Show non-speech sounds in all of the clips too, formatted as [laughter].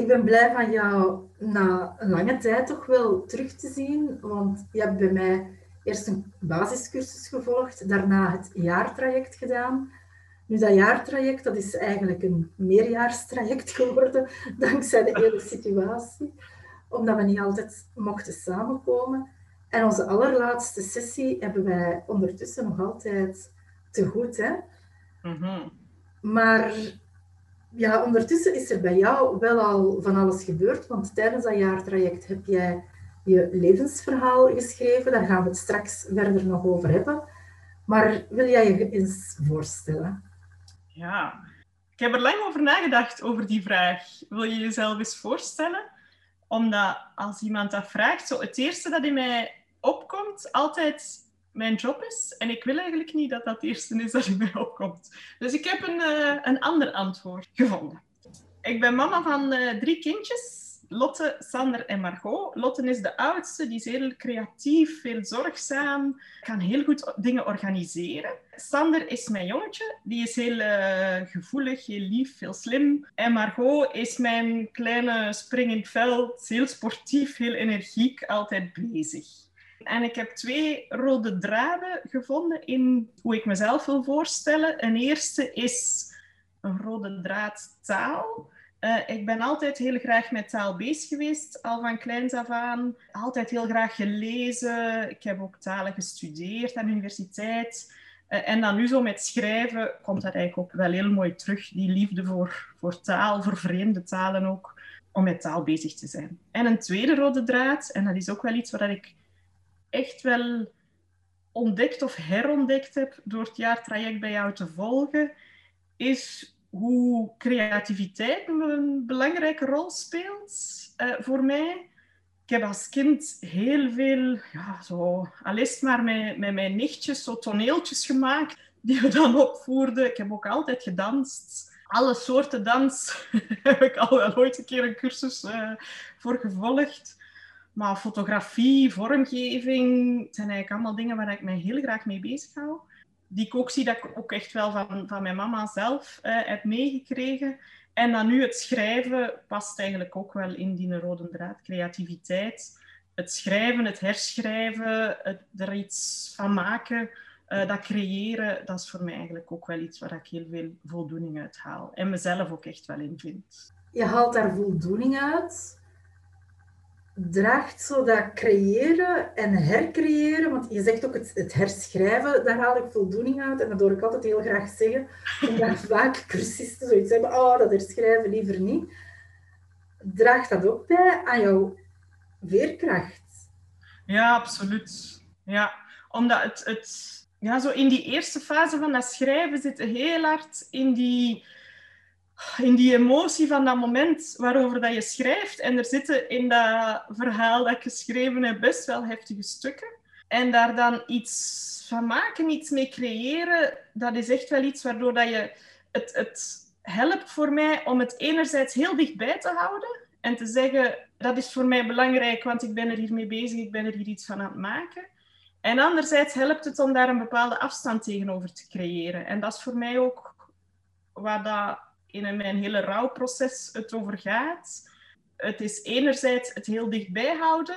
Ik ben blij van jou na een lange tijd toch wel terug te zien, want je hebt bij mij eerst een basiscursus gevolgd, daarna het jaartraject gedaan. Nu, dat jaartraject, dat is eigenlijk een meerjaarstraject [laughs] geworden, dankzij de hele situatie, omdat we niet altijd mochten samenkomen. En onze allerlaatste sessie hebben wij ondertussen nog altijd te goed, hè? Mhm. Maar ja, ondertussen is er bij jou wel al van alles gebeurd, want tijdens dat jaartraject heb jij je levensverhaal geschreven. Daar gaan we het straks verder nog over hebben. Maar wil jij je eens voorstellen? Ja, ik heb er lang over nagedacht over die vraag. Wil je jezelf eens voorstellen? Omdat als iemand dat vraagt, zo het eerste dat in mij opkomt, altijd mijn job is. En ik wil eigenlijk niet dat dat eerste is dat in mij opkomt. Dus ik heb een, uh, een ander antwoord gevonden. Ik ben mama van uh, drie kindjes. Lotte, Sander en Margot. Lotte is de oudste, die is heel creatief, veel zorgzaam, kan heel goed dingen organiseren. Sander is mijn jongetje, die is heel uh, gevoelig, heel lief, heel slim. En Margot is mijn kleine springend veld, heel sportief, heel energiek, altijd bezig. En ik heb twee rode draden gevonden in hoe ik mezelf wil voorstellen. Een eerste is een rode draad taal. Uh, ik ben altijd heel graag met taal bezig geweest, al van kleins af aan. Altijd heel graag gelezen. Ik heb ook talen gestudeerd aan de universiteit. Uh, en dan nu zo met schrijven komt dat eigenlijk ook wel heel mooi terug. Die liefde voor, voor taal, voor vreemde talen ook, om met taal bezig te zijn. En een tweede rode draad, en dat is ook wel iets waar ik echt wel ontdekt of herontdekt heb door het jaartraject bij jou te volgen, is hoe creativiteit een belangrijke rol speelt uh, voor mij. Ik heb als kind heel veel, ja, zo, al is maar met, met mijn nichtjes, zo toneeltjes gemaakt die we dan opvoerden. Ik heb ook altijd gedanst. Alle soorten dans [laughs] heb ik al wel ooit een keer een cursus uh, voor gevolgd. Maar fotografie, vormgeving, zijn eigenlijk allemaal dingen waar ik mij heel graag mee bezig hou. Die ik ook zie dat ik ook echt wel van, van mijn mama zelf uh, heb meegekregen. En dan nu het schrijven past eigenlijk ook wel in die rode draad. Creativiteit, het schrijven, het herschrijven, het, er iets van maken, uh, dat creëren, dat is voor mij eigenlijk ook wel iets waar ik heel veel voldoening uit haal. En mezelf ook echt wel in vind. Je haalt daar voldoening uit draagt zo dat creëren en hercreëren, want je zegt ook het, het, herschrijven, daar haal ik voldoening uit en dat hoor ik altijd heel graag zeggen, omdat [laughs] vaak cursisten zoiets hebben, oh, dat herschrijven liever niet. Draagt dat ook bij aan jouw veerkracht? Ja, absoluut. Ja, omdat het, het ja, zo in die eerste fase van dat schrijven zit heel hard in die in die emotie van dat moment waarover dat je schrijft. En er zitten in dat verhaal dat ik geschreven heb best wel heftige stukken. En daar dan iets van maken, iets mee creëren, dat is echt wel iets waardoor dat je... Het, het helpt voor mij om het enerzijds heel dichtbij te houden en te zeggen, dat is voor mij belangrijk, want ik ben er hiermee bezig, ik ben er hier iets van aan het maken. En anderzijds helpt het om daar een bepaalde afstand tegenover te creëren. En dat is voor mij ook waar dat in mijn hele rouwproces het over gaat. Het is enerzijds het heel dichtbij houden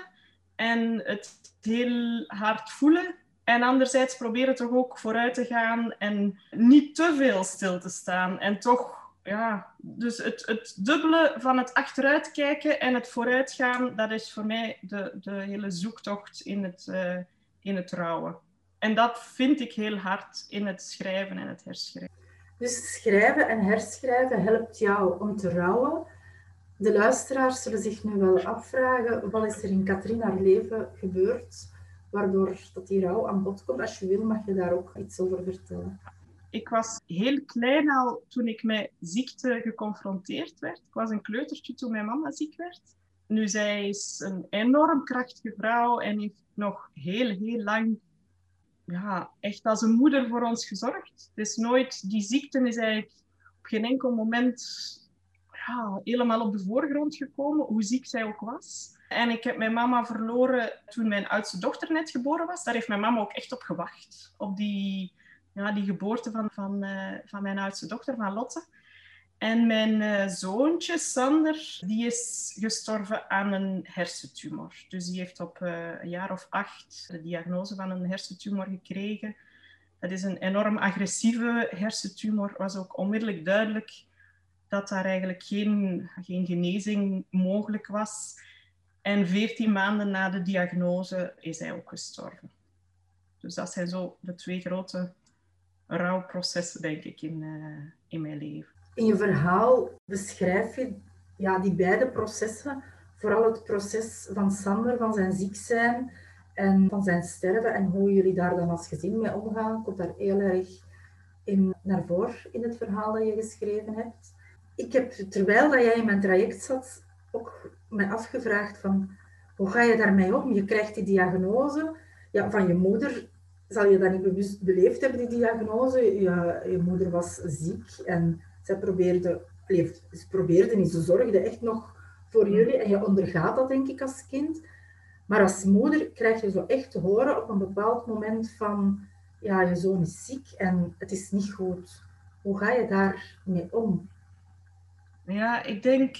en het heel hard voelen. En anderzijds proberen toch ook vooruit te gaan en niet te veel stil te staan. En toch ja, dus het, het dubbele van het achteruitkijken en het vooruitgaan, dat is voor mij de, de hele zoektocht in het, uh, in het rouwen. En dat vind ik heel hard in het schrijven en het herschrijven. Dus schrijven en herschrijven helpt jou om te rouwen. De luisteraars zullen zich nu wel afvragen, wat is er in Katrien leven gebeurd, waardoor dat die rouw aan bod komt. Als je wil, mag je daar ook iets over vertellen. Ik was heel klein al toen ik met ziekte geconfronteerd werd. Ik was een kleutertje toen mijn mama ziek werd. Nu, zij is een enorm krachtige vrouw en heeft nog heel, heel lang ja, echt als een moeder voor ons gezorgd. Dus nooit, die ziekte is eigenlijk op geen enkel moment ja, helemaal op de voorgrond gekomen, hoe ziek zij ook was. En ik heb mijn mama verloren toen mijn oudste dochter net geboren was. Daar heeft mijn mama ook echt op gewacht. Op die, ja, die geboorte van, van, uh, van mijn oudste dochter, van Lotte. En mijn uh, zoontje, Sander, die is gestorven aan een hersentumor. Dus die heeft op uh, een jaar of acht de diagnose van een hersentumor gekregen. Dat is een enorm agressieve hersentumor. was ook onmiddellijk duidelijk dat daar eigenlijk geen, geen genezing mogelijk was. En veertien maanden na de diagnose is hij ook gestorven. Dus dat zijn zo de twee grote rouwprocessen, denk ik, in, uh, in mijn leven. In je verhaal beschrijf je ja, die beide processen, vooral het proces van Sander, van zijn ziek zijn en van zijn sterven en hoe jullie daar dan als gezin mee omgaan, komt daar heel erg in naar voren in het verhaal dat je geschreven hebt. Ik heb, terwijl dat jij in mijn traject zat, ook me afgevraagd van, hoe ga je daarmee om? Je krijgt die diagnose ja, van je moeder, zal je dat niet bewust beleefd hebben, die diagnose. Je, je moeder was ziek en zij probeerde, ze probeerde niet, ze zorgde echt nog voor jullie en je ondergaat dat denk ik als kind. Maar als moeder krijg je zo echt te horen op een bepaald moment van, ja, je zoon is ziek en het is niet goed. Hoe ga je daarmee om? Ja, ik denk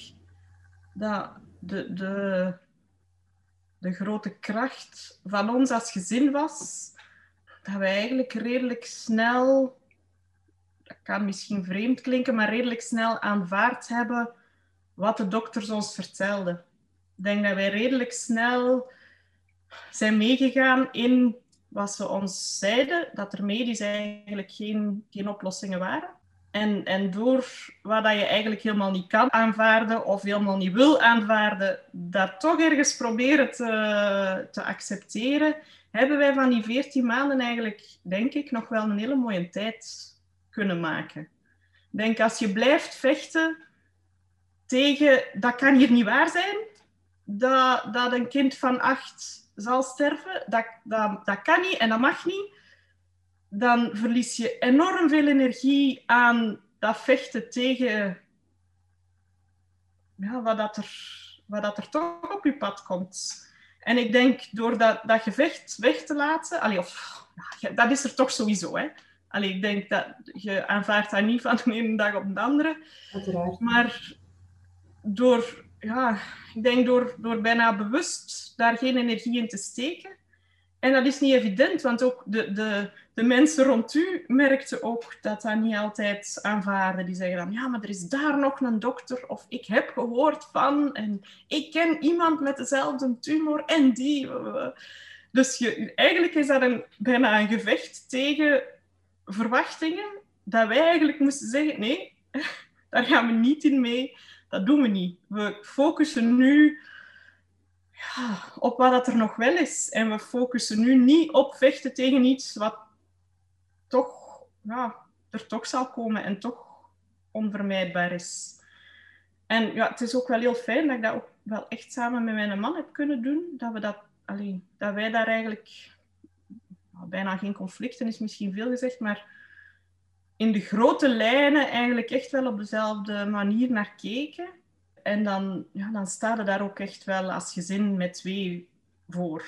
dat de, de, de grote kracht van ons als gezin was dat we eigenlijk redelijk snel kan misschien vreemd klinken, maar redelijk snel aanvaard hebben wat de dokters ons vertelden. Ik denk dat wij redelijk snel zijn meegegaan in wat ze ons zeiden, dat er medisch eigenlijk geen, geen oplossingen waren. En, en door wat je eigenlijk helemaal niet kan aanvaarden of helemaal niet wil aanvaarden, dat toch ergens proberen te, te accepteren, hebben wij van die 14 maanden eigenlijk, denk ik, nog wel een hele mooie tijd kunnen maken. Denk, als je blijft vechten tegen dat kan hier niet waar zijn, dat, dat een kind van acht zal sterven, dat, dat, dat kan niet en dat mag niet, dan verlies je enorm veel energie aan dat vechten tegen ja, wat, dat er, wat dat er toch op je pad komt. En ik denk, door dat, dat gevecht weg te laten, allee, of, dat is er toch sowieso, hè. Allee, ik denk dat je aanvaardt dat niet van de ene dag op de andere. Uiteraard. Maar door, ja, ik denk door, door bijna bewust daar geen energie in te steken. En dat is niet evident, want ook de, de, de mensen rond u merkten ook dat dat niet altijd aanvaarden. Die zeggen dan, ja, maar er is daar nog een dokter, of ik heb gehoord van, en ik ken iemand met dezelfde tumor, en die... Dus je, eigenlijk is dat een, bijna een gevecht tegen verwachtingen dat wij eigenlijk moesten zeggen: nee, [laughs] daar gaan we niet in mee. Dat doen we niet. We focussen nu ja, op wat dat er nog wel is. En we focussen nu niet op vechten tegen iets wat toch, ja, er toch zal komen en toch onvermijdbaar is. En ja, het is ook wel heel fijn dat ik dat ook wel echt samen met mijn man heb kunnen doen. Dat, we dat, alleen, dat wij daar eigenlijk bijna geen conflicten is misschien veel gezegd, maar in de grote lijnen eigenlijk echt wel op dezelfde manier naar keken. En dan, ja, dan daar ook echt wel als gezin met twee voor.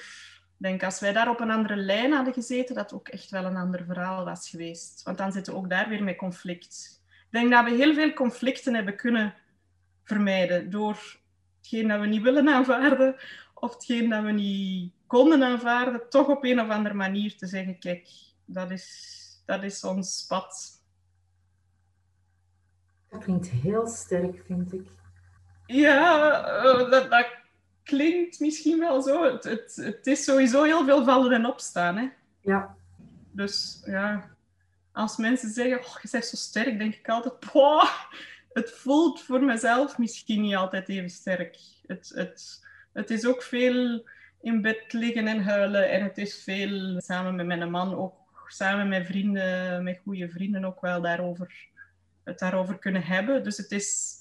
Ik denk, als wij daar op een andere lijn hadden gezeten, dat ook echt wel een ander verhaal was geweest. Want dan zitten we ook daar weer met conflict. Ik denk dat we heel veel conflicten hebben kunnen vermijden door hetgeen dat we niet willen aanvaarden of hetgeen dat we niet konden aanvaarden, toch op een of andere manier te zeggen, kijk, dat is, dat is ons pad Dat klinkt heel sterk, vind ik. Ja, eh, dat, dat klinkt misschien wel zo. Het, het, het is sowieso heel veel vallen en opstaan. Hè? Ja. Dus ja, als mensen zeggen, oh, je bent zo sterk, denk ik altijd, het voelt voor mezelf misschien niet altijd even sterk. Het, het, het is ook veel in bed liggen en huilen. En het is veel samen met mijn man, ook samen met vrienden, met goede vrienden ook wel daarover, het daarover kunnen hebben. Dus het is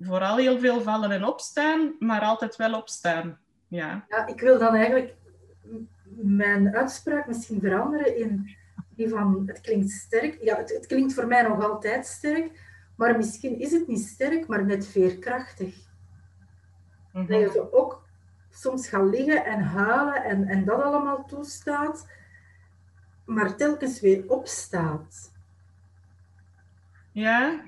vooral heel veel vallen en opstaan, maar altijd wel opstaan. Ja, ja ik wil dan eigenlijk mijn uitspraak misschien veranderen in die van het klinkt sterk. Ja, het, het klinkt voor mij nog altijd sterk, maar misschien is het niet sterk, maar net veerkrachtig. Mm Dat je ook soms gaat liggen en huilen en, en dat allemaal toestaat, maar telkens weer opstaat. Ja,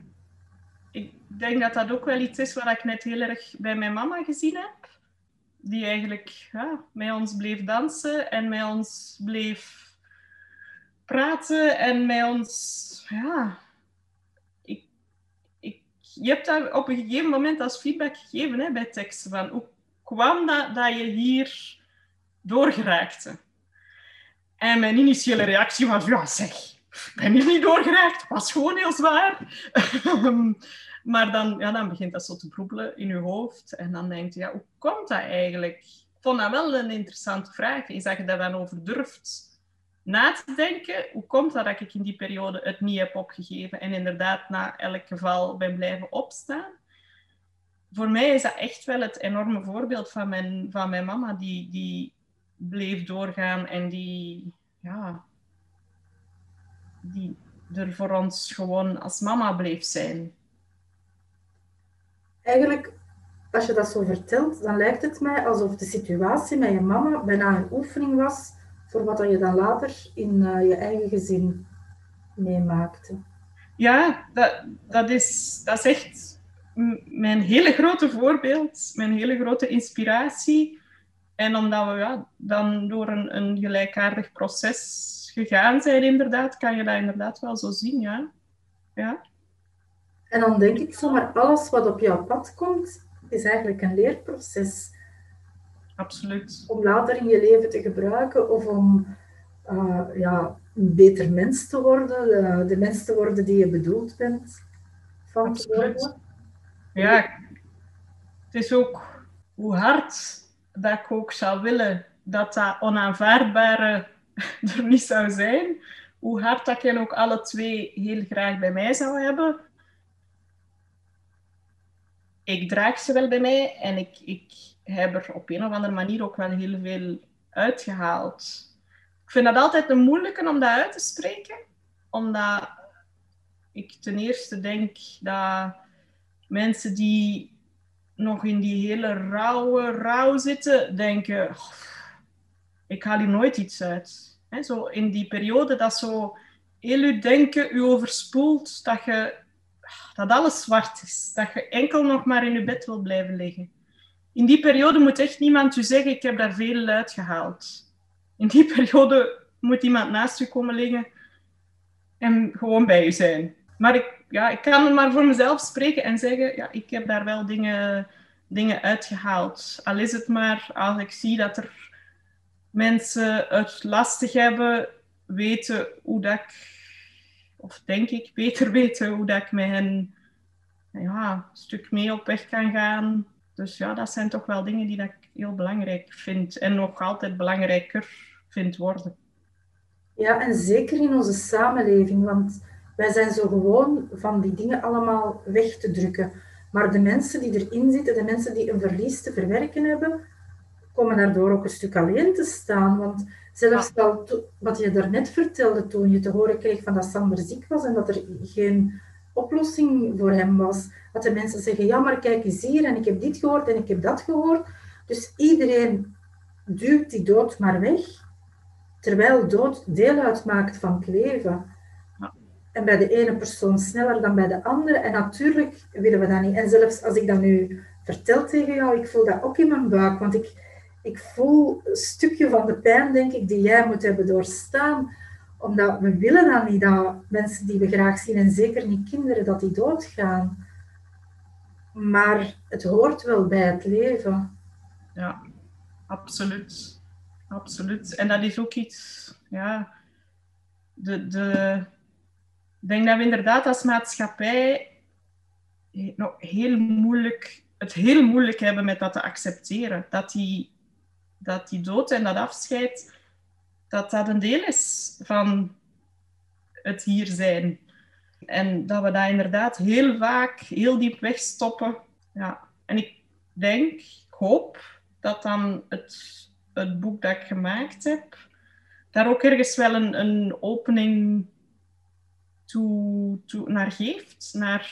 ik denk dat dat ook wel iets is wat ik net heel erg bij mijn mama gezien heb. Die eigenlijk ja, met ons bleef dansen en met ons bleef praten en met ons, ja, ik, ik, je hebt daar op een gegeven moment als feedback gegeven hè, bij teksten van hoe kwam dat dat je hier doorgeraakte? En mijn initiële reactie was, ja zeg, ben hier niet doorgeraakt, was gewoon heel zwaar. [laughs] maar dan, ja, dan begint dat zo te broebelen in je hoofd en dan denk je, ja, hoe komt dat eigenlijk? Ik vond dat wel een interessante vraag, is dat je daar dan over durft na te denken, hoe komt dat dat ik in die periode het niet heb opgegeven en inderdaad na elk geval ben blijven opstaan? Voor mij is dat echt wel het enorme voorbeeld van mijn, van mijn mama, die, die bleef doorgaan en die, ja, die er voor ons gewoon als mama bleef zijn. Eigenlijk, als je dat zo vertelt, dan lijkt het mij alsof de situatie met je mama bijna een oefening was voor wat je dan later in uh, je eigen gezin meemaakte. Ja, dat, dat, is, dat is echt mijn hele grote voorbeeld, mijn hele grote inspiratie. En omdat we ja, dan door een, een gelijkaardig proces gegaan zijn, inderdaad, kan je dat inderdaad wel zo zien, ja. ja. En dan denk ik zomaar, alles wat op jouw pad komt, is eigenlijk een leerproces absoluut. Om later in je leven te gebruiken of om uh, ja, een beter mens te worden, de, de, mens te worden die je bedoeld bent van te worden. Ja, het is ook hoe hard dat ik ook zou willen dat dat onaanvaardbare [laughs] er niet zou zijn, hoe hard dat ik ook alle twee heel graag bij mij zou hebben. Ik draag ze wel bij mij en ik, ik heb er op een of andere manier ook wel heel veel uitgehaald. Ik vind dat altijd een moeilijke om dat uit te spreken, omdat ik ten eerste denk dat mensen die nog in die hele rauwe rouw zitten, denken: ik haal hier nooit iets uit. Zo in die periode dat zo heel je denken u overspoelt, dat, je, dat alles zwart is, dat je enkel nog maar in je bed wil blijven liggen in die periode moet echt niemand u zeggen, ik heb daar veel uitgehaald. In die [laughs] periode moet iemand naast u komen liggen en gewoon bij u zijn. Maar ik, ja, ik kan maar voor mezelf spreken en zeggen, ja, ik heb daar wel dingen, dingen uitgehaald. Al is het maar als ik zie dat er mensen het lastig hebben, weten hoe dat ik, of denk ik, beter [laughs] weten hoe dat ik met hen ja, een stuk mee op weg kan gaan dus ja, dat zijn toch wel dingen die dat ik heel belangrijk vind en nog altijd belangrijker vind worden. Ja, en zeker in onze samenleving, want wij zijn zo gewoon van die dingen allemaal weg te drukken. Maar de mensen die erin zitten, de mensen die een verlies te verwerken hebben, komen daardoor ook een stuk alleen te staan. Want zelfs wel wat je daarnet vertelde toen je te horen kreeg van dat Sander ziek was en dat er geen oplossing voor hem was. Dat de mensen zeggen, ja, maar kijk eens hier en ik heb dit gehoord en ik heb dat gehoord. Dus iedereen duwt die dood maar weg, terwijl dood deel uitmaakt van het leven. En bij de ene persoon sneller dan bij de andere. En natuurlijk willen we dat niet. En zelfs als ik dat nu vertel tegen jou, ik voel dat ook in mijn buik. Want ik, ik voel een stukje van de pijn, denk ik, die jij moet hebben doorstaan Omdat we willen dan niet dat mensen die we graag zien, en zeker niet kinderen, dat die doodgaan. Maar het hoort wel bij het leven. Ja, absoluut. Absoluut. En dat is ook iets, ja, de, de, ik denk dat we inderdaad als maatschappij nog heel moeilijk, het heel moeilijk hebben met dat te accepteren. Dat die, dat die dood en dat afscheid, dat dat een deel is van het hier zijn. En dat we dat inderdaad heel vaak heel diep wegstoppen. Ja. En ik denk, ik hoop dat dan het, het boek dat ik gemaakt heb, daar ook ergens wel een, een opening toe, toe naar geeft. Naar,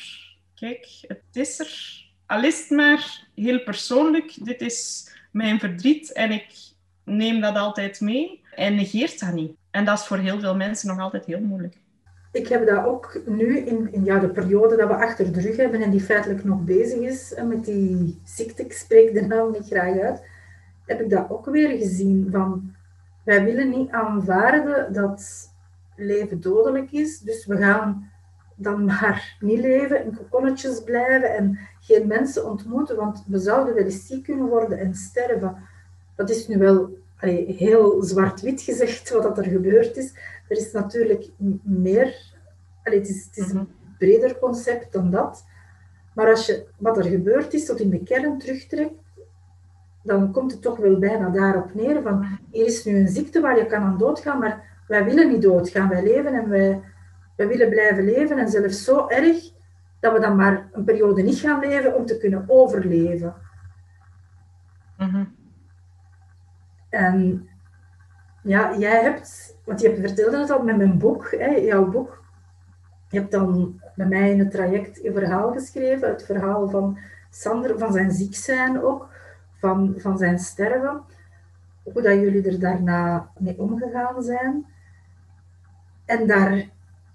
kijk, het is er. Al is het maar heel persoonlijk. Dit is mijn verdriet en ik neem dat altijd mee en negeert dat niet. En dat is voor heel veel mensen nog altijd heel moeilijk. Ik heb dat ook nu, in, in ja, de periode dat we achter de rug hebben en die feitelijk nog bezig is met die ziekte, ik spreek de naam niet graag uit, heb ik dat ook weer gezien. Van, wij willen niet aanvaarden dat leven dodelijk is, dus we gaan dan maar niet leven, in kokonnetjes blijven en geen mensen ontmoeten, want we zouden wel eens ziek kunnen worden en sterven. Dat is nu wel allee, heel zwart-wit gezegd wat er gebeurd is. Er is natuurlijk meer, allee, het, is, het is een mhm. breder concept dan dat. Maar als je wat er gebeurd is tot in de kern terugtrekt, dan komt het toch wel bijna daarop neer van hier is nu een ziekte waar je kan aan doodgaan, maar wij willen niet doodgaan, wij leven en wij, wij willen blijven leven en zelfs zo erg dat we dan maar een periode niet gaan leven om te kunnen overleven. Mhm. En ja, jij hebt, want je vertelde het al met mijn boek, hè, jouw boek. Je hebt dan bij mij in het traject een verhaal geschreven, het verhaal van Sander, van zijn ziek zijn ook van, van zijn sterven. Hoe dat jullie er daarna mee omgegaan zijn. En daar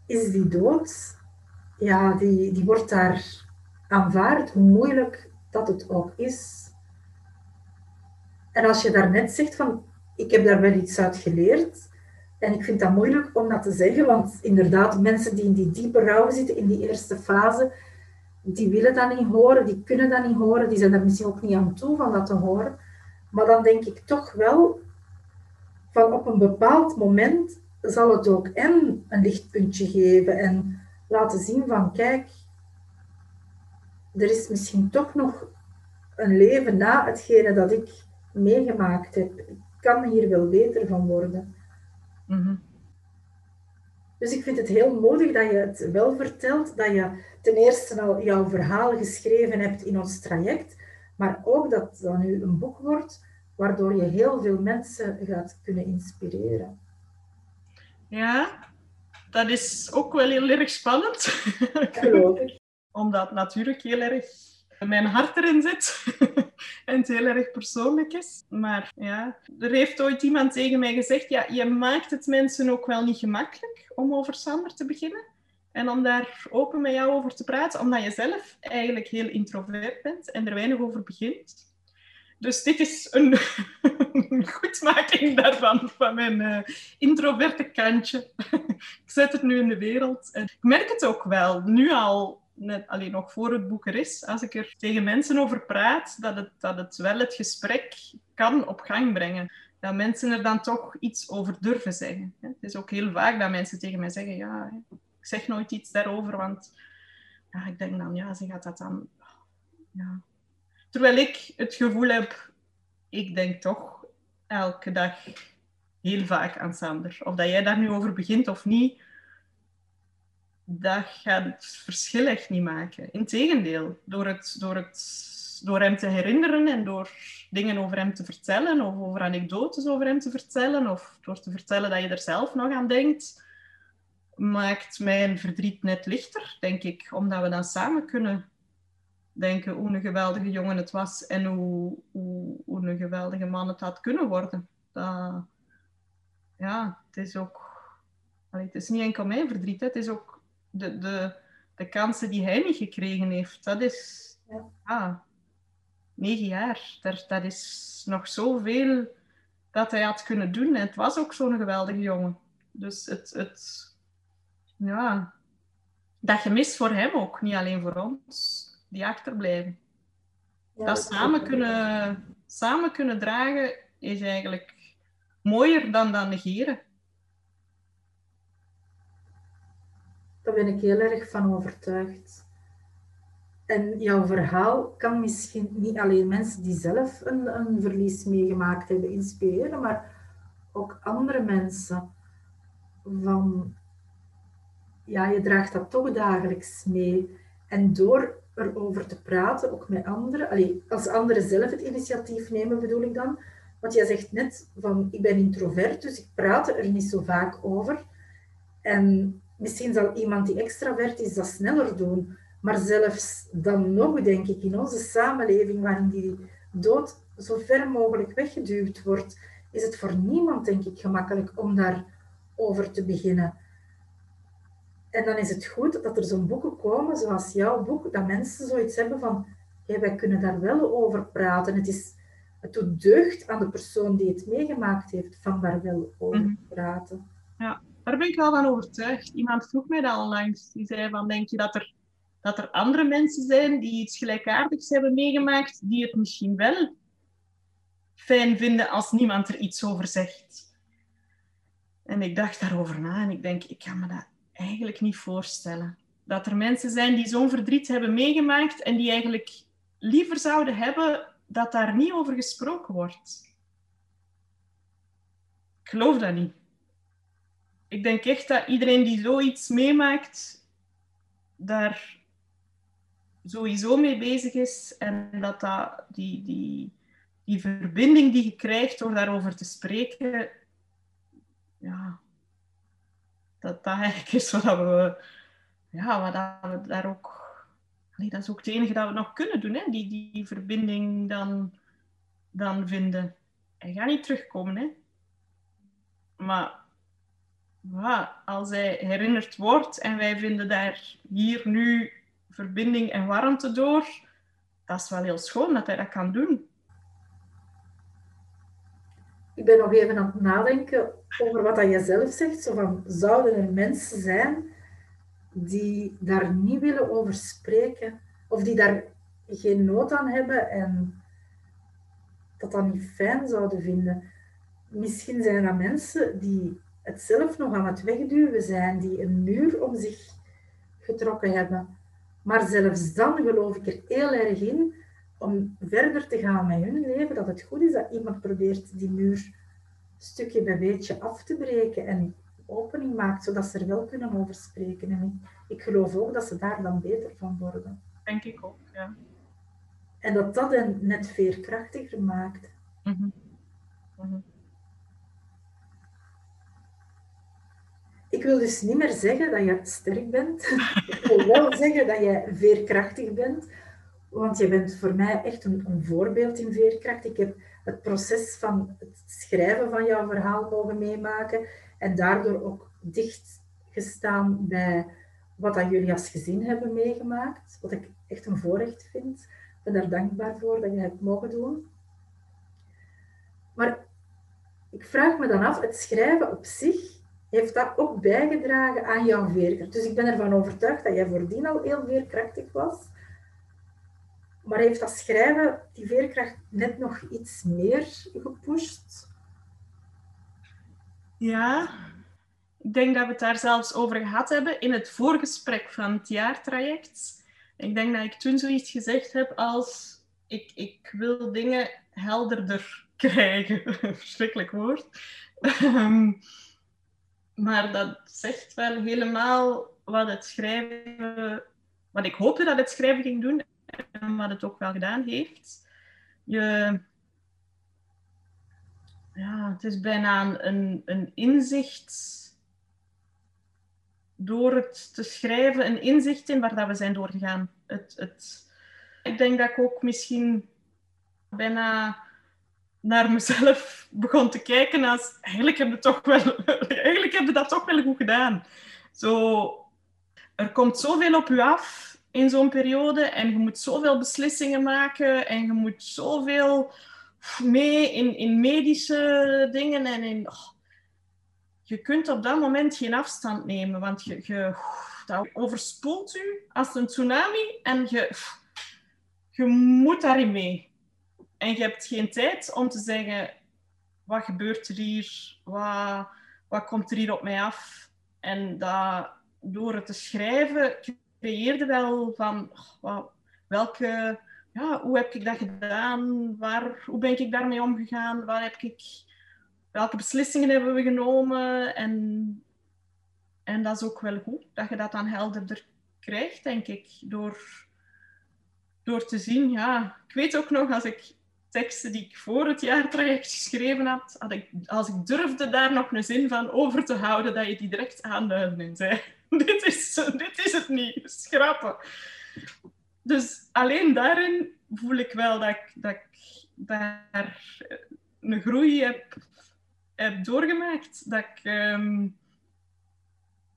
is die dood, ja, die, die wordt daar aanvaard, hoe moeilijk dat het ook is. En als je daarnet zegt van, ik heb daar wel iets uit geleerd, en ik vind dat moeilijk om dat te zeggen, want inderdaad, mensen die in die diepe rouw zitten, in die eerste fase, die willen dat niet horen, die kunnen dat niet horen, die zijn er misschien ook niet aan toe van dat te horen. Maar dan denk ik toch wel van op een bepaald moment zal het ook en een lichtpuntje geven en laten zien van kijk, er is misschien toch nog een leven na hetgene dat ik meegemaakt heb. Ik kan hier wel beter van worden. Mhm. Dus ik vind het heel moedig dat je het wel vertelt, dat je ten eerste al jouw verhaal geschreven hebt in ons traject, maar ook dat dat nu een boek wordt waardoor je heel veel mensen gaat kunnen inspireren. Ja, dat is ook wel heel erg spannend. Omdat natuurlijk heel erg mijn hart erin zit [laughs] en het heel erg persoonlijk is. Maar ja, er heeft ooit iemand tegen mij gezegd, ja, je maakt het mensen ook wel niet gemakkelijk om over Sander te beginnen. En om daar open met jou over te praten, omdat je zelf eigenlijk heel introvert bent en er weinig over begint. Dus dit is [laughs] een goedmaking daarvan, van mijn uh, introverte kantje. [laughs] ik zet het nu in de wereld. En ik merk het ook wel, nu al, net alleen nog voor het boek er is, als ik er tegen mensen over praat, dat het, dat het wel het gesprek kan op gang brengen. Dat mensen er dan toch iets over durven zeggen. Het is ook heel vaak dat mensen tegen mij zeggen, ja, ik zeg nooit iets daarover, want ja, ik denk dan, ja, ze gaat dat dan... Ja. Terwijl ik het gevoel heb, ik denk toch elke dag heel vaak aan Sander. Of dat jij daar nu over begint of niet, dat gaat het verschil echt niet maken. Integendeel, door, het, door, het, door hem te herinneren en door dingen over hem te vertellen, of over anekdotes over hem te vertellen, of door te vertellen dat je er zelf nog aan denkt, maakt mijn verdriet net lichter, denk ik. Omdat we dan samen kunnen denken hoe een geweldige jongen het was en hoe, hoe, hoe een geweldige man het had kunnen worden. Dat, ja, het is ook... het is niet enkel mijn verdriet, het is ook de, de, de kansen die hij niet gekregen heeft. Dat is... Ja. Ah, negen jaar. Dat, dat is nog zoveel dat hij had kunnen doen. En het was ook zo'n geweldige jongen. Dus het, het, ja, dat gemis voor hem ook, niet alleen voor ons, die achterblijven. Ja, dat, samen kunnen, samen kunnen dragen is eigenlijk mooier dan dat negeren. Daar ben ik heel erg van overtuigd. En jouw verhaal kan misschien niet alleen mensen die zelf een, een verlies meegemaakt hebben inspireren, maar ook andere mensen. Van, ja, je draagt dat toch dagelijks mee. En door erover te praten, ook met anderen, allee, als anderen zelf het initiatief nemen, bedoel ik dan. Want jij zegt net van, ik ben introvert, dus ik praat er niet zo vaak over. En misschien zal iemand die extravert is dat sneller doen. Maar zelfs dan nog, denk ik, in onze samenleving waarin die dood zo ver mogelijk weggeduwd wordt, is het voor niemand, denk ik, gemakkelijk om daarover te beginnen. En dan is het goed dat er zo'n boeken komen, zoals jouw boek, dat mensen zoiets hebben van, hey, wij kunnen daar wel over praten. Het, is, het doet deugd aan de persoon die het meegemaakt heeft, van daar wel over mhm. te praten. Ja, daar ben ik wel van overtuigd. Iemand vroeg mij dat onlangs. Die zei van, denk je dat er, dat er andere mensen zijn die iets gelijkaardigs hebben meegemaakt, die het misschien wel fijn vinden als niemand er iets over zegt? En ik dacht daarover na en ik denk, ik kan me dat eigenlijk niet voorstellen. Dat er mensen zijn die zo'n verdriet hebben meegemaakt en die eigenlijk liever zouden hebben dat daar niet over gesproken wordt. Ik geloof dat niet. Ik denk echt dat iedereen die zoiets meemaakt, daar sowieso mee bezig is en dat, dat die, die, die verbinding die je krijgt door daarover te spreken, ja, dat dat eigenlijk is wat we, ja, wat we daar ook, nee, dat is ook het enige dat we nog kunnen doen, hè? Die, die verbinding dan, dan vinden. Hij gaat niet terugkomen, hè. Maar ja, als hij herinnerd wordt en wij vinden daar hier nu verbinding en warmte door, dat is wel heel schoon dat hij dat kan doen. Ik ben nog even aan het nadenken over wat dat je zelf zegt. Zo van, zouden er mensen zijn die daar niet willen over spreken? Of die daar geen nood aan hebben en dat dat niet fijn zouden vinden? Misschien zijn er mensen die het zelf nog aan het wegduwen zijn, die een muur om zich getrokken hebben. Maar zelfs dan geloof ik er heel erg in om verder te gaan met hun leven, dat het goed is dat iemand probeert die muur stukje bij beetje af te breken en opening maakt, zodat ze er wel kunnen over spreken. En ik, geloof ook dat ze daar dan beter van worden. Denk ik ook, ja. En dat dat hen net veerkrachtiger maakt. Mm Ik wil dus niet meer zeggen dat je sterk bent. [laughs] ik wil wel zeggen dat je veerkrachtig bent. Want je bent voor mij echt een, een, voorbeeld in veerkracht. Ik heb het proces van het schrijven van jouw verhaal mogen meemaken. En daardoor ook dicht gestaan bij wat dat jullie als gezin hebben meegemaakt. Wat ik echt een voorrecht vind. Ik ben daar dankbaar voor dat je het mogen doen. Maar ik vraag me dan af, het schrijven op zich heeft dat ook bijgedragen aan jouw veerkracht. Dus ik ben ervan overtuigd dat jij voordien al heel veerkrachtig was. Maar heeft dat schrijven die veerkracht net nog iets meer gepusht? Ja, ik denk dat we het daar zelfs over gehad hebben in het voorgesprek van het jaartraject. Ik denk dat ik toen zoiets gezegd heb als ik, ik wil dingen helderder [laughs] krijgen. [laughs] Verschrikkelijk woord. Ehm, maar dat zegt wel helemaal wat het schrijven, wat ik hoopte dat het schrijven ging doen en wat het ook wel gedaan heeft. Je, ja, het is bijna een, een inzicht door het te schrijven, een inzicht in waar dat we zijn doorgegaan. Het, het, ik denk dat ik ook misschien bijna naar mezelf [laughs] begon te kijken als eigenlijk hebben we, toch wel, eigenlijk hebben we dat toch wel goed gedaan. Zo, er komt zoveel op u af in zo'n periode en je moet zoveel beslissingen maken en je moet zoveel mee in, in medische dingen en in... Oh, je kunt op dat moment geen afstand nemen, want je, je, dat overspoelt u als een tsunami en je, je moet daarin mee. En je hebt geen tijd om te zeggen, wat gebeurt er hier? Wat, wat komt er hier op mij af? En dat, door het te schrijven, creëerde wel van, welke, ja, hoe heb ik dat gedaan? Waar, hoe ben ik daarmee omgegaan? Waar heb ik, welke beslissingen hebben we genomen? En, en dat is ook wel goed, dat je dat dan helderder krijgt, denk ik, door, door te zien. Ja, ik weet ook nog, als ik teksten die ik voor het jaartraject geschreven had, had ik, als ik durfde daar nog een zin van over te houden, dat je die direct aanduidde en zei, [laughs] dit is, dit is het niet, schrappen. Dus alleen daarin voel ik wel dat ik, dat ik daar een groei heb, heb doorgemaakt. Dat ik, ehm,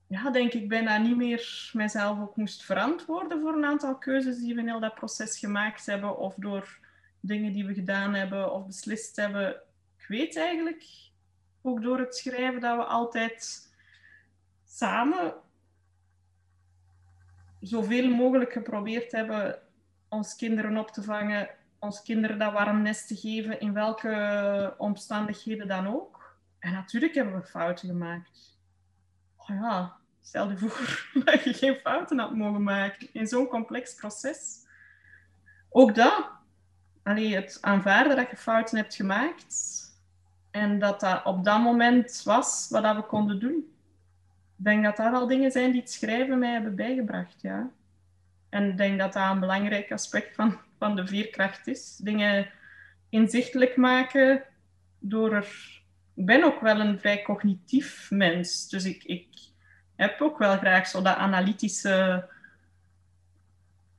ja, denk ik, bijna niet meer mezelf ook moest verantwoorden voor een aantal keuzes die we in heel dat proces gemaakt hebben, of door dingen die we gedaan hebben of beslist hebben. Ik weet eigenlijk, ook door het schrijven, dat we altijd samen zoveel mogelijk geprobeerd hebben ons kinderen op te vangen, ons kinderen dat warm nest te geven, in welke omstandigheden dan ook. En natuurlijk hebben we fouten gemaakt. Oh ja, stel je voor [laughs] dat je geen fouten had mogen maken in zo'n complex proces. Ook dat, allee, het aanvaarden dat je fouten hebt gemaakt en dat dat op dat moment was wat we konden doen. Ik denk dat dat al dingen zijn die het schrijven mij hebben bijgebracht, ja. En ik denk dat dat een belangrijk aspect van, van de veerkracht is. Dingen inzichtelijk maken door er... Ik ben ook wel een vrij cognitief mens, dus ik, ik heb ook wel graag zo dat analytische...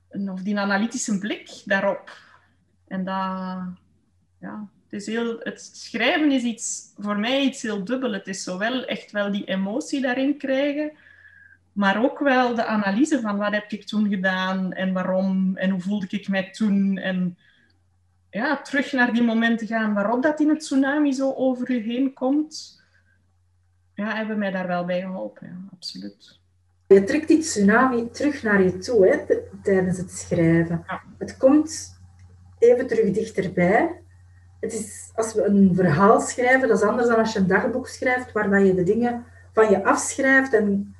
Of die analytische blik daarop. En dat... Ja, het, is heel, het schrijven is iets, voor mij iets heel dubbel. Het is zowel echt wel die emotie daarin krijgen, maar ook wel de analyse van wat heb ik toen gedaan en waarom en hoe voelde ik mij toen. En ja, terug naar die momenten gaan waarop dat in het tsunami zo over je heen komt. Ja, hebben mij daar wel bij geholpen, ja, absoluut. Je trekt die tsunami terug naar je toe hè, tijdens het schrijven. Het komt even terug dichterbij. Het is, als we een verhaal schrijven, dat is anders dan als je een dagboek schrijft, waarbij je de dingen van je afschrijft en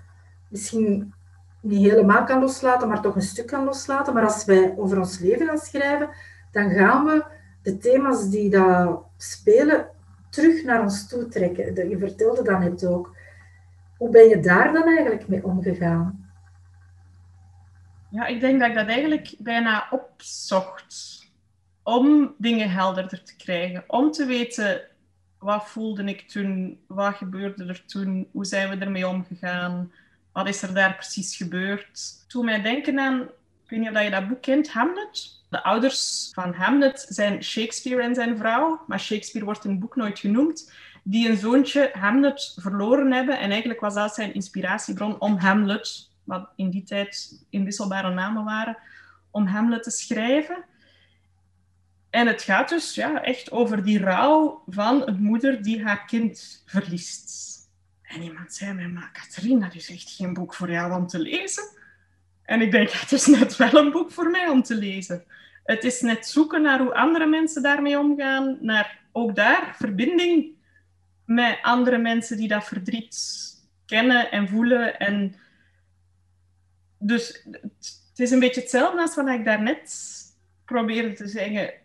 misschien niet helemaal kan loslaten, maar toch een stuk kan loslaten. Maar als wij over ons leven gaan schrijven, dan gaan we de thema's die daar spelen terug naar ons toe trekken. Je vertelde dat net ook. Hoe ben je daar dan eigenlijk mee omgegaan? Ja, ik denk dat ik dat eigenlijk bijna opzocht om dingen helderder te krijgen. Om te weten wat voelde ik toen, wat gebeurde er toen, hoe zijn we ermee omgegaan, wat is er daar precies gebeurd. Toen mij denken aan, ik weet niet of je dat boek kent, Hamlet. De ouders van Hamlet zijn Shakespeare en zijn vrouw, maar Shakespeare wordt in het boek nooit genoemd, die een zoontje Hamlet verloren hebben. En eigenlijk was dat zijn inspiratiebron om Hamlet, wat in die tijd inwisselbare namen waren, om Hamlet te schrijven. En het gaat dus ja, echt over die rouw van een moeder die haar kind verliest. En iemand zei mij, maar Katrien, dat is echt geen boek voor jou om te lezen. En ik denk, het is net wel een boek voor mij om te lezen. Het is net zoeken naar hoe andere mensen daarmee omgaan, naar ook daar verbinding met andere mensen die dat verdriet kennen en voelen. En dus het is een beetje hetzelfde als wat ik daarnet probeerde te zeggen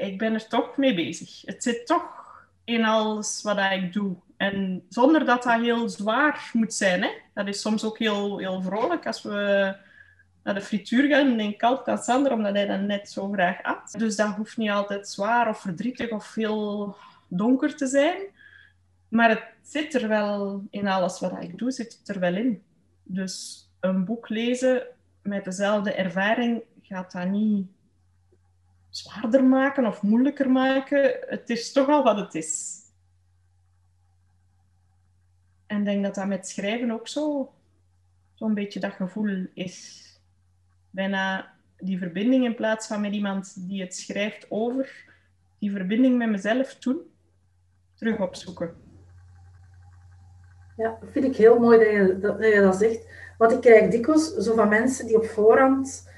ik ben er toch mee bezig. Het zit toch in alles wat ik doe. En zonder dat dat heel zwaar moet zijn. Hè? Dat is soms ook heel, heel vrolijk als we naar de frituur gaan en kalt kan Sander, omdat hij dat net zo graag at. Dus dat hoeft niet altijd zwaar of verdrietig of heel donker te zijn. Maar het zit er wel in alles wat ik doe, zit het er wel in. Dus een boek lezen met dezelfde ervaring gaat dat niet zwaarder maken of moeilijker maken. Het is toch al wat het is. En ik denk dat dat met schrijven ook zo zo'n beetje dat gevoel is. Bijna die verbinding in plaats van met iemand die het schrijft over, die verbinding met mezelf toen terug opzoeken. Ja, vind ik heel mooi dat je dat, dat je dat zegt. Want ik krijg dikwijls zo van mensen die op voorhand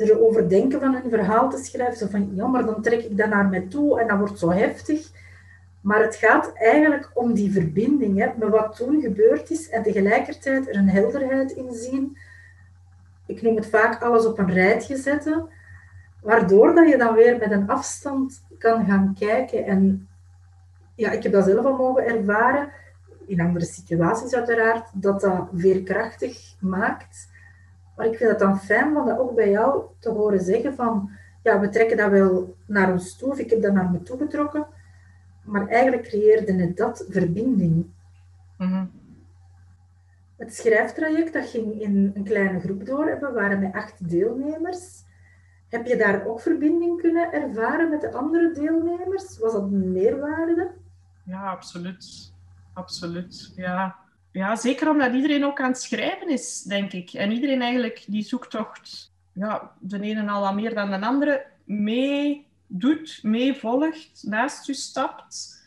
erover denken van hun verhaal te schrijven. Zo van, ja, maar dan trek ik dat naar mij toe en dat wordt zo heftig. Maar het gaat eigenlijk om die verbinding hè, met wat toen gebeurd is en tegelijkertijd er een helderheid in zien. Ik noem het vaak alles op een rijtje zetten, waardoor dat je dan weer met een afstand kan gaan kijken. En ja, ik heb dat zelf al mogen ervaren, in andere situaties uiteraard, dat dat veerkrachtig maakt. Maar ik vind het dan fijn om dat ook bij jou te horen zeggen van, ja, we trekken dat wel naar ons toe, of ik heb dat naar me toe getrokken, maar eigenlijk creëerde het dat verbinding. Mhm. Het schrijftraject dat ging in een kleine groep door. We waren met acht deelnemers. Heb je daar ook verbinding kunnen ervaren met de andere deelnemers? Was dat een meerwaarde? Ja, absoluut. Absoluut. Ja. Ja, zeker omdat iedereen ook aan het schrijven is, denk ik. En iedereen eigenlijk die zoektocht, ja, de ene al wat meer dan de andere, mee doet, meevolgt, naast u stapt.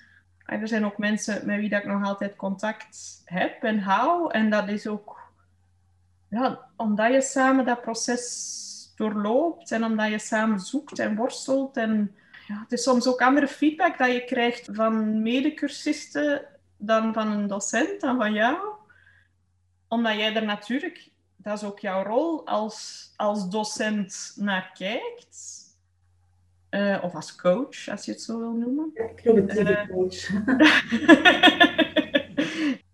En er zijn ook mensen met wie dat ik nog altijd contact heb en hou. En dat is ook ja, omdat je samen dat proces doorloopt en omdat je samen zoekt en worstelt. En ja, het is soms ook andere feedback dat je krijgt van medecursisten dan van een docent, dan van jou. Omdat jij er natuurlijk, dat is ook jouw rol als, als docent naar kijkt. Uh, of als coach, als je het zo wil noemen. Ik het liever coach.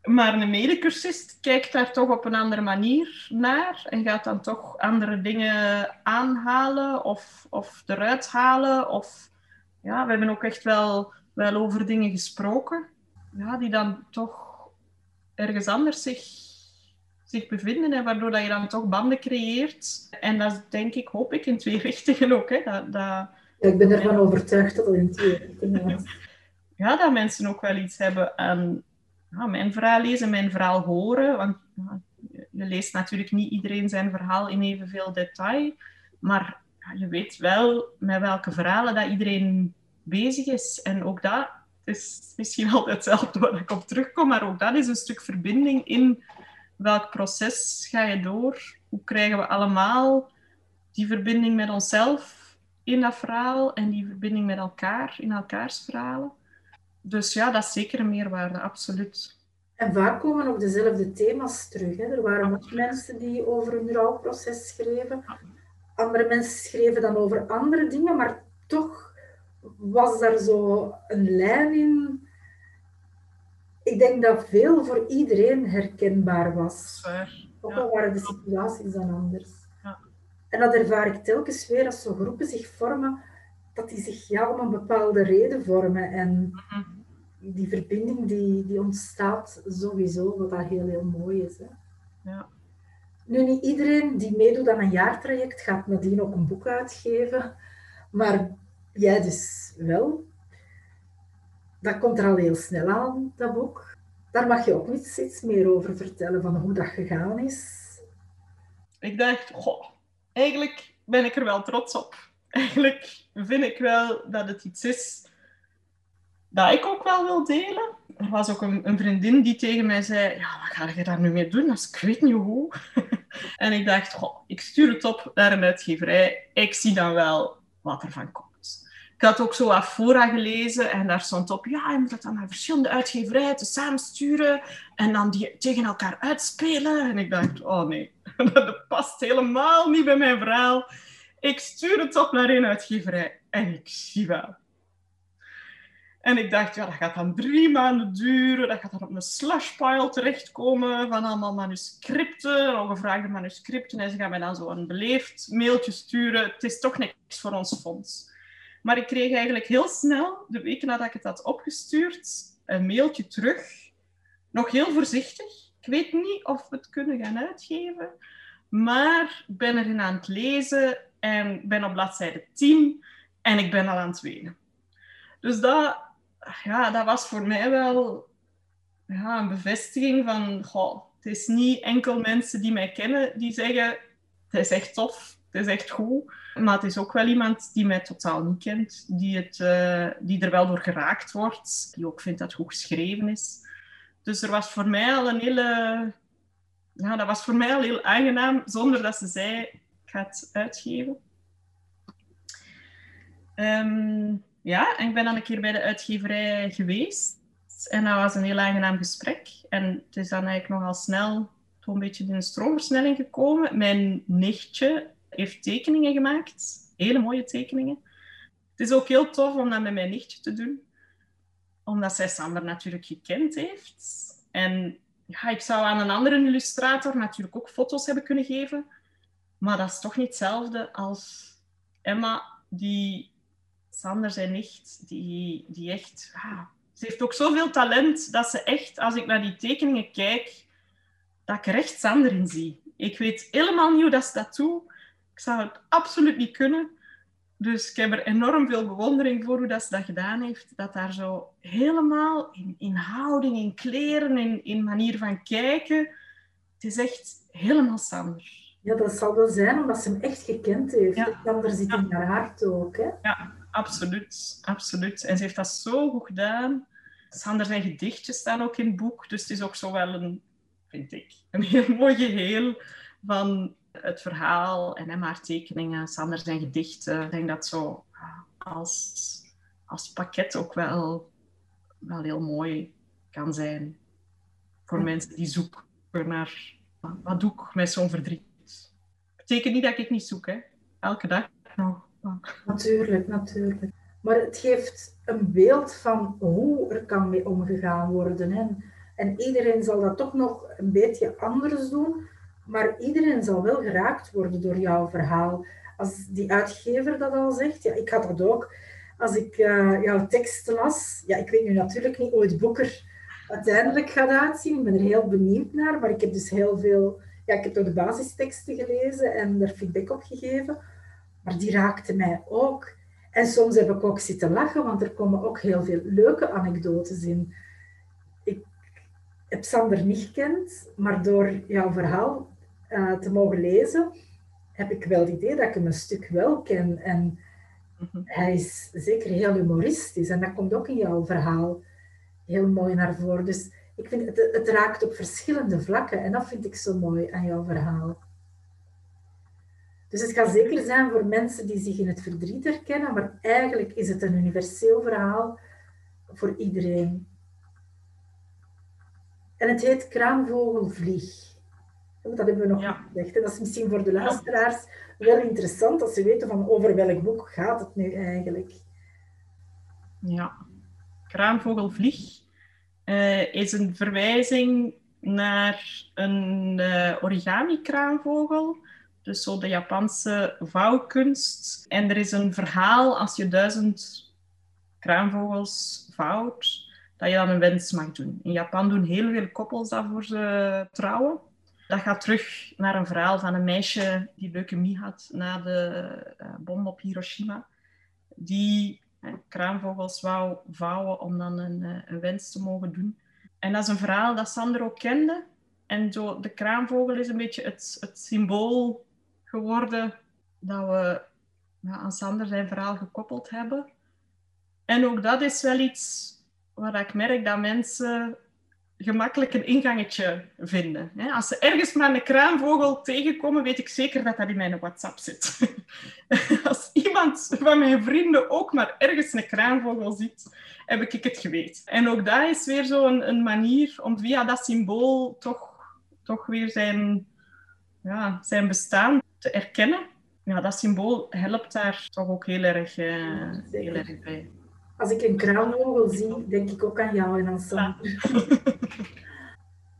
[laughs] maar een medecursist kijkt daar toch op een andere manier naar en gaat dan toch andere dingen aanhalen of, of eruit halen. Of, ja, we hebben ook echt wel, wel over dingen gesproken ja, die dan toch ergens anders zich, zich bevinden en waardoor dat je dan toch banden creëert. En dat denk ik, hoop ik, in twee [laughs] richtingen ook. Hè, dat, dat, ja, ik ben ervan overtuigd dat het in twee richtingen [laughs] Ja, dat mensen ook wel iets hebben aan ja, mijn verhaal lezen, mijn verhaal horen. Want ja, je leest natuurlijk niet iedereen zijn verhaal in evenveel detail. Maar ja, je weet wel met welke verhalen dat iedereen bezig is. En ook dat is misschien altijd hetzelfde waar ik op terugkom, maar ook dat is een stuk verbinding in welk proces ga je door? Hoe krijgen we allemaal die verbinding met onszelf in dat verhaal en die verbinding met elkaar, in elkaars verhalen? Dus ja, dat is zeker een meerwaarde, absoluut. En vaak komen ook dezelfde thema's terug. Hè? Er waren ook mensen die over hun rouwproces schreven. Andere mensen schreven dan over andere dingen, maar toch was daar zo een lijn in. Ik denk dat veel voor iedereen herkenbaar was. Ook al waren de situaties dan anders. Ja. En dat ervaar ik telkens weer als zo groepen zich vormen, dat die zich ja, om een bepaalde reden vormen. En mhm. die verbinding die, die ontstaat sowieso, wat dat heel, heel mooi is. Hè. Ja. Nu, niet iedereen die meedoet aan een jaartraject gaat nadien ook een boek uitgeven. Maar Jij dus wel. Dat komt er al heel snel aan, dat boek. Daar mag je ook iets, meer over vertellen, van hoe dat gegaan is. Ik dacht, goh, eigenlijk ben ik er wel trots op. Eigenlijk vind ik wel dat het iets is dat ik ook wel wil delen. Er was ook een, een vriendin die tegen mij zei, ja, wat ga je daar nu mee doen? Als ik weet niet hoe. [laughs] en ik dacht, goh, ik stuur het op naar een uitgeverij. Ik zie dan wel wat er van komt. Ik had ook zo Afora gelezen en daar stond op, ja, je moet dat dan naar verschillende uitgeverijen te samensturen en dan die tegen elkaar uitspelen. En ik dacht, oh nee, [laughs] dat past helemaal niet bij mijn verhaal. Ik stuur het op naar een uitgeverij en ik zie wel. En ik dacht, ja, dat gaat dan drie maanden duren. Dat gaat dan op een slashpile terechtkomen van allemaal manuscripten, ongevraagde manuscripten. En ze gaan mij dan zo een beleefd mailtje sturen. Het is toch niks voor ons fonds. Maar ik kreeg eigenlijk heel snel, de weken nadat ik het had opgestuurd, een mailtje terug. Nog heel voorzichtig. Ik weet niet of we het kunnen gaan uitgeven. Maar ik ben erin aan het lezen en ben op bladzijde 10 en ik ben al aan het wenen. Dus dat, ja, dat was voor mij wel ja, een bevestiging van... Goh, het is niet enkel mensen die mij kennen die zeggen... Het is echt tof, het is echt goed. Maar het is ook wel iemand die mij totaal niet kent, die, het, uh, die er wel door geraakt wordt, die ook vindt dat het goed geschreven is. Dus er was voor mij al een hele... Ja, dat was voor mij al heel aangenaam, zonder dat ze zei, ik ga het uitgeven. Ehm, ja, en ik ben dan een keer bij de uitgeverij geweest. En dat was een heel aangenaam gesprek. En het is dan eigenlijk nogal snel een beetje in een stroomversnelling gekomen. Mijn nichtje heeft tekeningen gemaakt. Hele mooie tekeningen. Het is ook heel tof om dat met mijn nichtje te doen. Omdat zij Sander natuurlijk gekend heeft. En ja, ik zou aan een andere illustrator natuurlijk ook foto's hebben kunnen geven. Maar dat is toch niet hetzelfde als Emma, die Sander zijn nicht, die, die echt... Ah, ze heeft ook zoveel talent dat ze echt, als ik naar die tekeningen kijk, dat ik er echt Sander in zie. Ik weet helemaal niet hoe dat ze dat doet. Ik zou het absoluut niet kunnen. Dus ik heb er enorm veel bewondering voor hoe dat ze dat gedaan heeft. Dat daar zo helemaal in, in houding, in kleren, in, in manier van kijken. Het is echt helemaal Sander. Ja, dat zal wel zijn omdat ze hem echt gekend heeft. Ja. Sander zit in haar hart ook. Hè? Ja, absoluut, absoluut. En ze heeft dat zo goed gedaan. Sander zijn gedichtjes staan ook in het boek. Dus het is ook zo wel een, vind ik, een heel mooi geheel van het verhaal en hem haar tekeningen, Sander zijn gedichten. Ik denk dat zo als, als pakket ook wel, wel heel mooi kan zijn voor mensen die zoeken naar wat doe ik met zo'n verdriet. Betekent niet dat ik niet zoek, hè. Elke dag nog. Natuurlijk, natuurlijk. Maar het geeft een beeld van hoe er kan mee omgegaan worden. Hè. En iedereen zal dat toch nog een beetje anders doen. Maar iedereen zal wel geraakt worden door jouw verhaal. Als die uitgever dat al zegt, ja, ik had dat ook. Als ik uh, jouw tekst las, ja, ik weet nu natuurlijk niet hoe het boek er uiteindelijk gaat uitzien. Ik ben er heel benieuwd naar, maar ik heb dus heel veel... Ja, ik heb door de basisteksten gelezen en er feedback op gegeven. Maar die raakte mij ook. En soms heb ik ook zitten lachen, want er komen ook heel veel leuke anekdotes in. Ik heb Sander niet gekend, maar door jouw verhaal uh, te mogen lezen, heb ik wel het idee dat ik hem een stuk wel ken. En mhm. hij is zeker heel humoristisch. En dat komt ook in jouw verhaal heel mooi naar voren. Dus ik vind het, het raakt op verschillende vlakken. En dat vind ik zo mooi aan jouw verhaal. Dus het gaat zeker zijn voor mensen die zich in het verdriet herkennen, maar eigenlijk is het een universeel verhaal voor iedereen. En het heet Kraanvogelvlieg. Dat hebben we nog ja. gezegd. En dat is misschien voor de luisteraars wel interessant, als ze weten van over welk boek gaat het nu eigenlijk. Ja, Kraanvogelvlieg uh, is een verwijzing naar een uh, origami-kraanvogel dus zo de Japanse vouwkunst. En er is een verhaal, als je duizend kraanvogels vouwt, dat je dan een wens mag doen. In Japan doen heel veel koppels dat voor ze trouwen. Dat gaat terug naar een verhaal van een meisje die leukemie had na de uh, bom op Hiroshima. Die kraanvogels wou vouwen om dan een, uh, een wens te mogen doen. En dat is een verhaal dat Sander ook kende. En zo, de kraanvogel is een beetje het, het symbool geworden dat we ja, aan Sander zijn verhaal gekoppeld hebben. En ook dat is wel iets waar ik merk dat mensen gemakkelijk een ingangetje vinden. Als ze ergens maar een kraanvogel tegenkomen, weet ik zeker dat dat in mijn WhatsApp zit. [laughs] Als iemand van mijn vrienden ook maar ergens een kraanvogel ziet, heb ik het geweten. En ook dat is weer zo'n een, een manier om via dat symbool toch, toch weer zijn, ja, zijn bestaan te erkennen. Ja, dat symbool helpt daar toch ook heel erg, uh, heel erg bij. Als ik een kraanvogel zie, denk ik ook aan jou en aan Sam.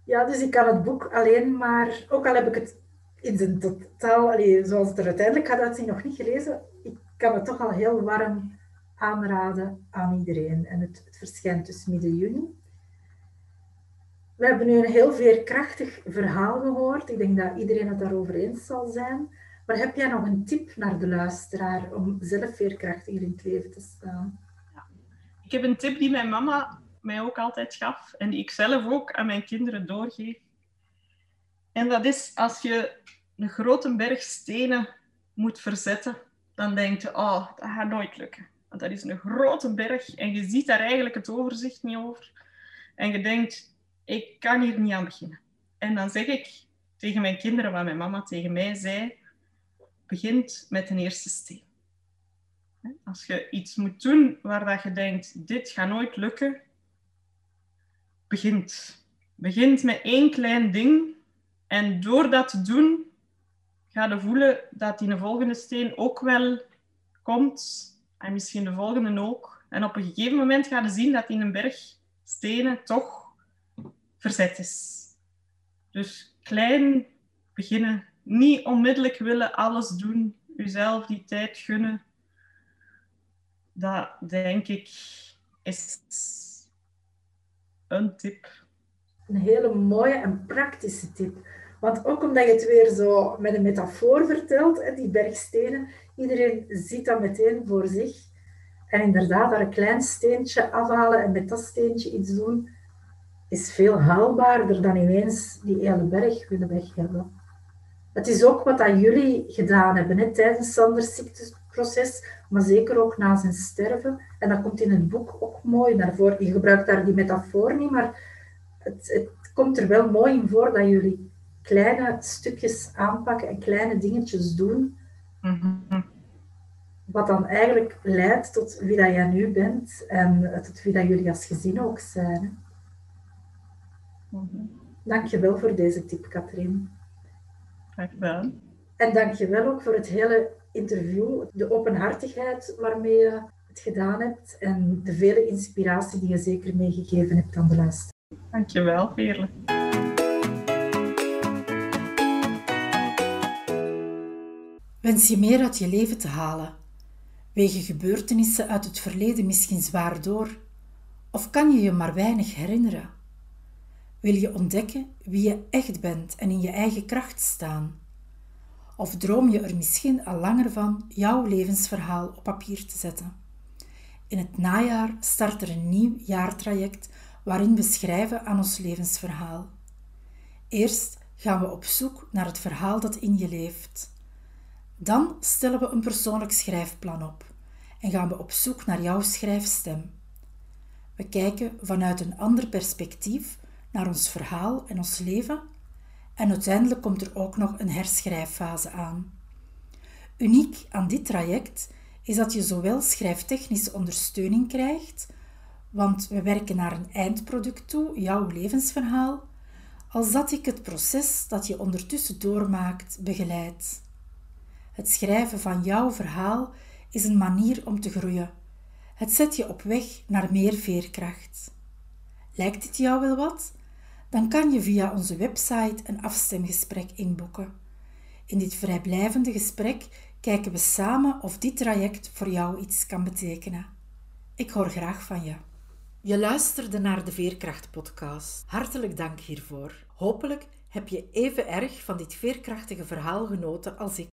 Ja. dus ik kan het boek alleen maar, ook al heb ik het in zijn totaal, allee, zoals het er uiteindelijk gaat uitzien, nog niet gelezen, ik kan het toch al heel warm aanraden aan iedereen. En het, het verschijnt dus midden juni. We hebben nu een heel veerkrachtig verhaal gehoord. Ik denk dat iedereen het daarover eens zal zijn. Maar heb jij nog een tip naar de luisteraar om zelf veerkrachtiger in het leven te staan? Ik heb een tip die mijn mama mij ook altijd gaf en die ik zelf ook aan mijn kinderen doorgeef. En dat is als je een grote berg stenen moet verzetten, dan denk je, oh, dat gaat nooit lukken. Want dat is een grote berg en je ziet daar eigenlijk het overzicht niet over. En je denkt, ik kan hier niet aan beginnen. En dan zeg ik tegen mijn kinderen wat mijn mama tegen mij zei, begint met een eerste steen. Als je iets moet doen waar dat je denkt, dit gaat nooit lukken, begint. Begint met één klein ding en door dat te doen, ga je voelen dat die de volgende steen ook wel komt en misschien de volgende ook. En op een gegeven moment ga je zien dat in een berg stenen toch verzet is. Dus klein beginnen. Niet onmiddellijk willen alles doen. Uzelf die tijd gunnen. Dat denk ik is een tip. Een hele mooie en praktische tip. Want ook omdat je het weer zo met een metafoor vertelt, die bergstenen, iedereen ziet dat meteen voor zich. En inderdaad, daar een klein steentje afhalen en met dat steentje iets doen, is veel haalbaarder dan ineens die hele berg willen weg hebben. Het is ook wat dat jullie gedaan hebben hè, tijdens Sanders ziekteproces, maar zeker ook na zijn sterven. En dat komt in het boek ook mooi naar voren. Je gebruikt daar die metafoor niet, maar het, het komt er wel mooi in voor dat jullie kleine stukjes aanpakken en kleine dingetjes doen. Mhm. Wat dan eigenlijk leidt tot wie dat jij nu bent en tot wie dat jullie als gezin ook zijn. Mhm. Dank je wel voor deze tip, Katrien. Graag gedaan. En dank je wel ook voor het hele interview, de openhartigheid waarmee je het gedaan hebt en de vele inspiratie die je zeker meegegeven hebt aan de luisteraar. Dankjewel, Veerle. Wens je meer uit je leven te halen? Wegen gebeurtenissen uit het verleden misschien zwaar door? Of kan je je maar weinig herinneren? Wil je ontdekken wie je echt bent en in je eigen kracht staan? Of droom je er misschien al langer van jouw levensverhaal op papier te zetten? In het najaar start er een nieuw jaartraject waarin we schrijven aan ons levensverhaal. Eerst gaan we op zoek naar het verhaal dat in je leeft. Dan stellen we een persoonlijk schrijfplan op en gaan we op zoek naar jouw schrijfstem. We kijken vanuit een ander perspectief naar ons verhaal en ons leven en uiteindelijk komt er ook nog een herschrijffase aan. Uniek aan dit traject is dat je zowel schrijftechnische ondersteuning krijgt, want we werken naar een eindproduct toe, jouw levensverhaal, als dat ik het proces dat je ondertussen doormaakt begeleid. Het schrijven van jouw verhaal is een manier om te groeien. Het zet je op weg naar meer veerkracht. Lijkt dit jou wel wat? Dan kan je via onze website een afstemgesprek inboeken. In dit vrijblijvende gesprek kijken we samen of dit traject voor jou iets kan betekenen. Ik hoor graag van je. Je luisterde naar de Veerkracht-podcast. Hartelijk dank hiervoor. Hopelijk heb je even erg van dit veerkrachtige verhaal genoten als ik.